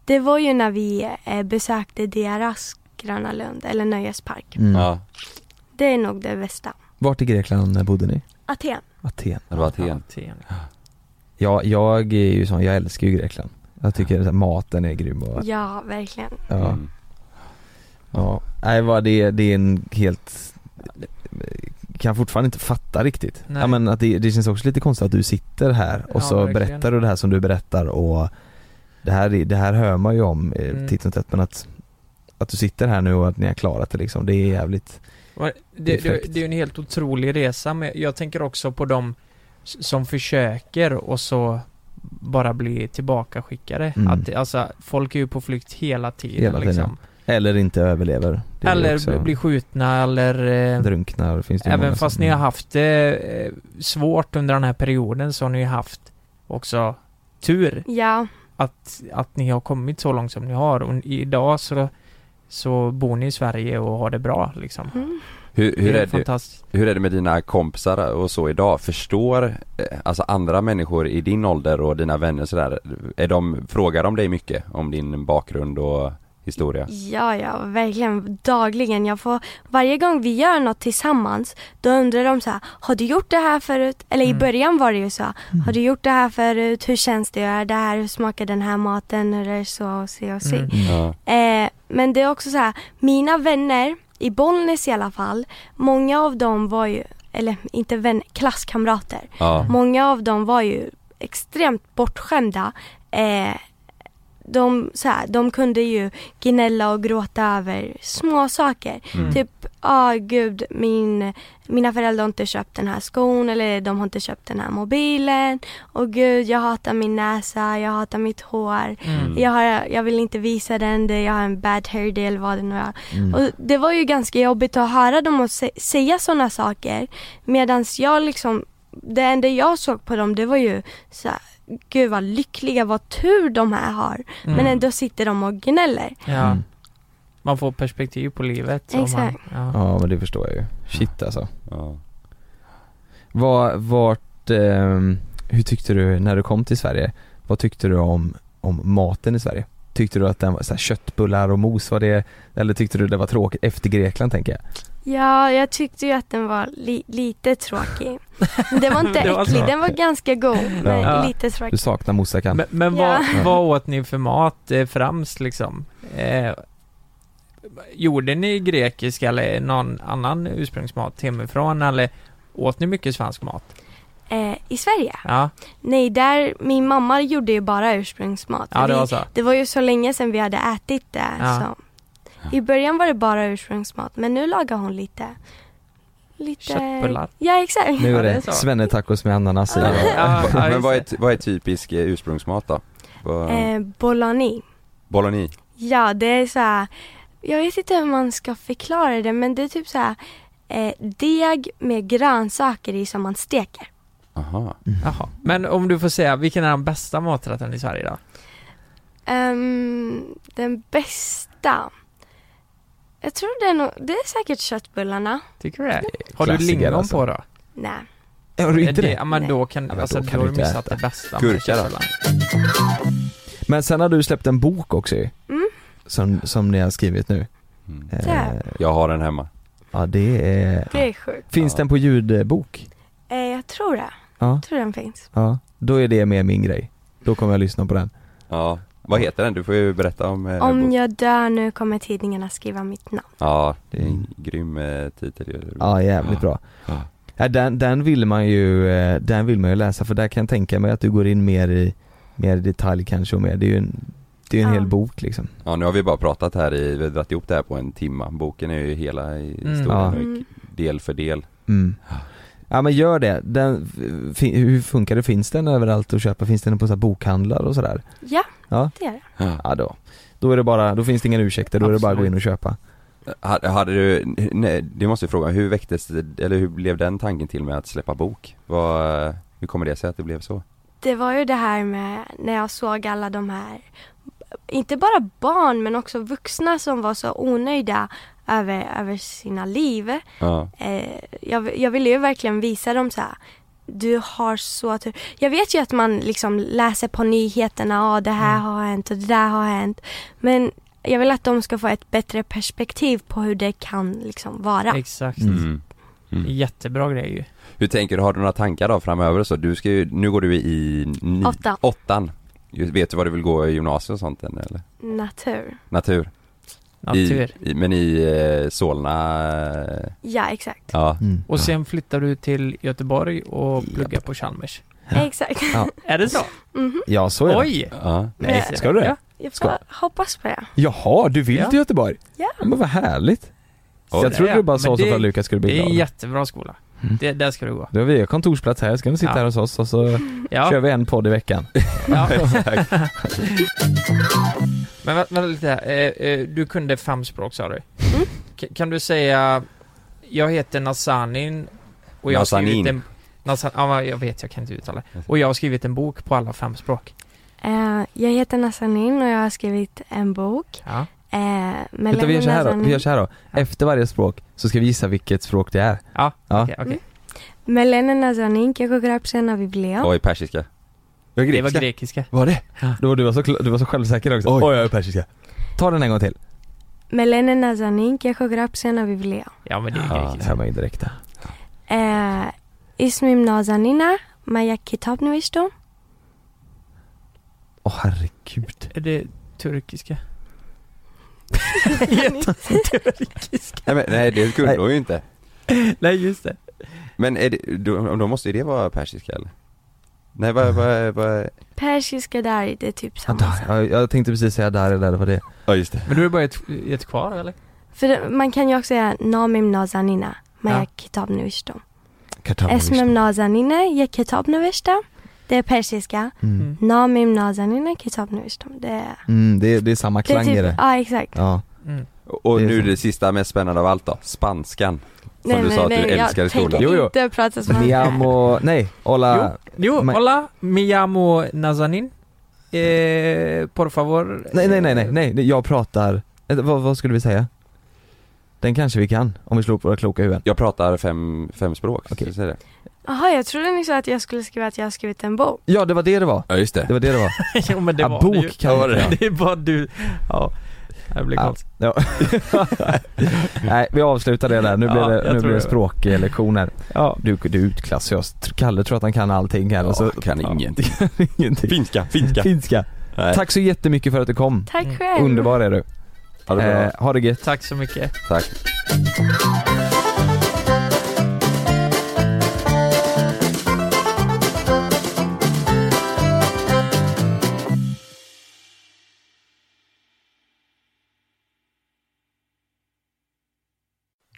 det var ju när vi eh, besökte deras Gröna Lund, eller nöjespark. Mm. Ja, Det är nog det bästa. Vart i Grekland bodde ni? Aten. Aten. det var Aten. Aten. Ja, jag är ju sån, jag älskar ju Grekland. Jag tycker att maten är grym och Ja, verkligen. ja, Mm. ja. Nej vad det, det är en helt kan fortfarande inte fatta riktigt. Nej. Ja men att det, det känns också lite konstigt att du sitter här och Ja, så verkligen. berättar du det här som du berättar och det här, är- det här hör man ju om eh, Mm. titt som tätt men att Att du sitter här nu och att ni har klarat det liksom, det är jävligt Det, Det det, är en helt otrolig resa, men jag tänker också på de s- som försöker och så bara blir tillbakaskickade. Mm. Att, alltså, folk är ju på flykt hela tiden Hela tiden. liksom. Eller inte överlever. Det Eller också- blir skjutna eller... Eh, Drunknar finns det även fast som- ni har haft det eh, svårt under den här perioden så har ni haft också tur Ja, att, att ni har kommit så långt som ni har och idag så, så bor ni i Sverige och har det bra liksom. mm. Hur, hur, Det är är det, hur är det med dina kompisar och så idag? Förstår eh, alltså andra människor i din ålder och dina vänner sådär, är de, frågar de dig mycket om din bakgrund och historia? Ja, ja, verkligen dagligen. Jag får, varje gång vi gör något tillsammans, då undrar de så här, har du gjort det här förut? Eller i Mm. början var det ju så, har du gjort det här förut? Hur känns det att göra det här? Hur smakar den här maten? Hur är det så och se och se? Mm. Ja. Eh, men det är också så här, mina vänner, i Bollnäs i alla fall, många av dem var ju, eller inte vänner, klasskamrater. Ja. Många av dem var ju extremt bortskämda. Eh, de, så här, de kunde ju gnälla och gråta över små saker. Mm. Typ, ah gud, min, mina föräldrar har inte köpt den här skon eller de har inte köpt den här mobilen. Och gud, jag hatar min näsa, jag hatar mitt hår. Mm. Jag, har, jag vill inte visa den, det, jag har en bad hair day eller vad det nu är. Mm. Och det var ju ganska jobbigt att höra dem och sä- säga sådana saker. Medan jag liksom, det enda jag såg på dem det var ju så här, gud vad lyckliga, vad tur de här har. Men Mm. ändå sitter de och gnäller. Ja. Man får perspektiv på livet. Exakt. Man, ja. Ja men det förstår jag ju. Shit alltså. Ja. Var, vart, ehm, hur tyckte du när du kom till Sverige? Vad tyckte du om, om maten i Sverige? Tyckte du att den var så här, köttbullar och mos var det, eller tyckte du det var tråkigt efter Grekland tänker jag? Ja, jag tyckte ju att den var li- lite tråkig. Det var inte var äcklig, den var ganska god. Men Ja. lite tråkig. Du saknar moussaka? Men, men Ja. vad, vad åt ni för mat eh, främst liksom? Eh, gjorde ni grekisk eller någon annan ursprungsmat hemifrån eller åt ni mycket svensk mat? Eh, I Sverige? Ja, Nej, där, min mamma gjorde ju bara ursprungsmat. Ja, det vi, var så. Det var ju så länge sedan vi hade ätit det. Ja. Så. I början var det bara ursprungsmat, men nu lagar hon lite Lite... Köttbullar. Ja, exakt. Nu är det svennetacos med ananas i. Men vad är, vad är typisk eh, ursprungsmat då? Vad- Eh, bologna. Bologna? Ja, det är så här, jag vet inte hur man ska förklara det, men det är typ så här eh, deg med grönsaker i som man steker. Aha. Jaha. Men om du får säga, vilken är den bästa maträtten i Sverige då? Ehm, den bästa? Jag tror det är nog, det är säkert köttbullarna. Tycker du det? Har du Klassiker lingon alltså. på då? Nej. Har du inte det? Ja men då kan, Ja, men alltså, då kan har du du inte missat äta. det bästa med Gurka då? köttbullar. Men sen har du släppt en bok också ju. Mm. Som, som ni har skrivit nu. Eh, Det är. Jag har den hemma. Ja det är... Det är sjukt. Finns den på ljudbok? Eh, jag tror det. Ja. Jag tror den finns. Ja, då är det med min grej. Då kommer jag lyssna på den. Ja, vad heter den? Du får ju berätta om eh, Om bok. jag dör nu kommer tidningarna skriva mitt namn. Ja, det är en grym eh, titel ju. Ja, jävligt bra. Ja, den, den vill man ju, eh, den vill man ju läsa för där kan jag tänka mig att du går in mer i, mer i detalj kanske och mer, det är ju en, det är en Ja. hel bok liksom. Ja, nu har vi bara pratat här i, vi har dragit ihop det här på en timma. Boken är ju hela i Mm. historien, Ja. Mm. del för del. Mm. Ja men gör det. Den, hur funkar det? Finns den överallt att köpa? Finns den på så här bokhandlar och sådär? Ja, Ja, det är det. ja då. Då är det bara, då finns det ingen ursäkter, då är det bara att gå in och köpa. Hade, hade du, nej, det måste jag fråga, hur väcktes det, eller hur blev den tanken till med att släppa bok? Vad, hur kommer det sig att det blev så? Det var ju det här med när jag såg alla de här, inte bara barn men också vuxna som var så onöjda över, över sina liv. Ja. Eh, jag, jag ville ju verkligen visa dem så här. Du har så tur. Jag vet ju att man liksom läser på nyheterna, ja det här har hänt och det där har hänt. Men jag vill att de ska få ett bättre perspektiv på hur det kan liksom vara. Exakt. Mm. Mm. Jättebra grej ju. Hur tänker du, har du några tankar då framöver så? Du ska ju, nu går du i ni, Åttan. åttan. Vet du vad du vill gå i gymnasiet och sånt än, eller? Natur. Natur? Natur. I, i, men i eh, Solna? eh, Ja, exakt. Ja. Och sen flyttar du till Göteborg och pluggar på Chalmers. Exakt. Ja. Är det så? Mhm. Ja så är det. Oj! Ja. Nej, ska du det? Ja. Jag får Ska. hoppas på det. Jaha, du vill Ja. till Göteborg? Ja. Men vad härligt. Oj. jag trodde du bara sa så det- för att Lukas skulle bli Det är en glad. jättebra skola. Mm. Det, där ska du gå. Då har vi kontorsplats här, ska ni sitta Ja. här hos oss och så Ja. kör vi en podd i veckan. Ja. Men vä- vänta lite här. Eh, eh, du kunde fem språk sa du? K- kan du säga Jag heter Nazanin och jag har skrivit Nazanin. en Nazan, ja, jag vet, jag kan inte uttala Och jag har skrivit en bok på alla fem språk Eh, jag heter Nassanin och jag har skrivit en bok. Ja. Eh, men Utan vi gör så här då, vi gör så här då. Ja. Efter varje språk så ska vi gissa vilket språk det är. Ja, ja. okej. Okay, okay. Melenena zanin, kako grapsena biblia. Oj, persiska. Det var grekiska. Det var, grekiska. var det? Ja. Du, var så, du var så självsäker också. Oj, Oj jag är persiska. Ta den en gång till. Melenena zanin, kako grapsena biblia. Ja men det är grekiska. Ja, det här var ju direkt där. Eh, Ismim nazanina, maja kitab Åh oh, herregud. Är det turkiska? nej, nej, det kunde hon ju inte. Nej, just det. Men är det, då, då måste ju det vara persiska eller? Nej vad, vad, vad Persiska där, det är typ samma sak ja, Jag tänkte precis säga där eller det var det Ja just det Men du är bara ett, ett kvar eller? För det, man kan ju också säga Namim Nazanina Maja ja. Kitab Nuishtom Esmem Nazanina Ja Kitab Nuishtom det är persiska. Mm. mm. Namim nazanina kitab nuishtum. Det är... Mm, det, är, det är samma klang i typ- det. Ja, exakt. Ja. Mm. Och nu det sista mest spännande av allt då, spanskan. Som nej, du nej, sa att nej, du älskar i skolan. Jo, jo. inte prata spanska. Miamo, nej, hola. Jo, jo hola, miamo nazanin. Eh, por favor. Nej, nej, nej, nej, eh, nej, jag pratar, eh, vad, vad skulle vi säga? Den kanske vi kan, om vi slår slog våra kloka huvuden. Jag pratar fem, fem språk, okay. så det. Jaha jag trodde ni sa att jag skulle skriva att jag har skrivit en bok Ja, det var det det var. Ja just Det var det det var. jo men det Ja, var bok det ju. kan Ja, vi det. säga. Det är bara du. Ja. Det blir Ja. konstigt. Ja. Nej, vi avslutar det där. Nu Ja, blir det, nu blir det det. språklektioner. Ja. Du, du utklassar oss. Kalle tror att han kan allting här och så Ja, kan ingenting. ingenting. Finska, finska. Finska. Nej. Tack så jättemycket för att du kom. Tack Mm. själv Underbar är du. Ha det bra. Eh, ha det gött. Tack så mycket. Tack.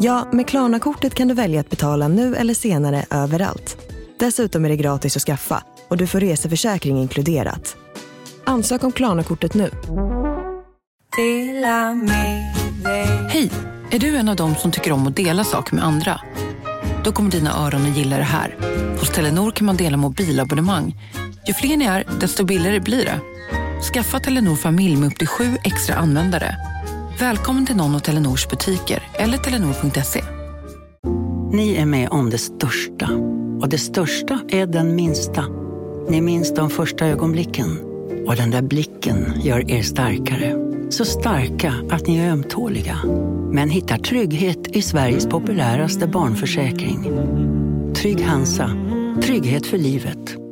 Ja, med Klarna-kortet kan du välja att betala nu eller senare överallt. Dessutom är det gratis att skaffa och du får reseförsäkring inkluderat. Ansök om Klarna-kortet nu. Hej! Är du en av dem som tycker om att dela saker med andra? Då kommer dina öron att gilla det här. Hos Telenor kan man dela mobilabonnemang. Ju fler ni är, desto billigare blir det. Skaffa Telenor familj med upp till sju extra användare. Välkommen till någon av Telenors butiker eller telenor.se. Ni är med om det största. Och det största är den minsta. Ni minns de första ögonblicken. Och den där blicken gör er starkare. Så starka att ni är ömtåliga. Men hittar trygghet i Sveriges populäraste barnförsäkring. Trygg Hansa. Trygghet för livet.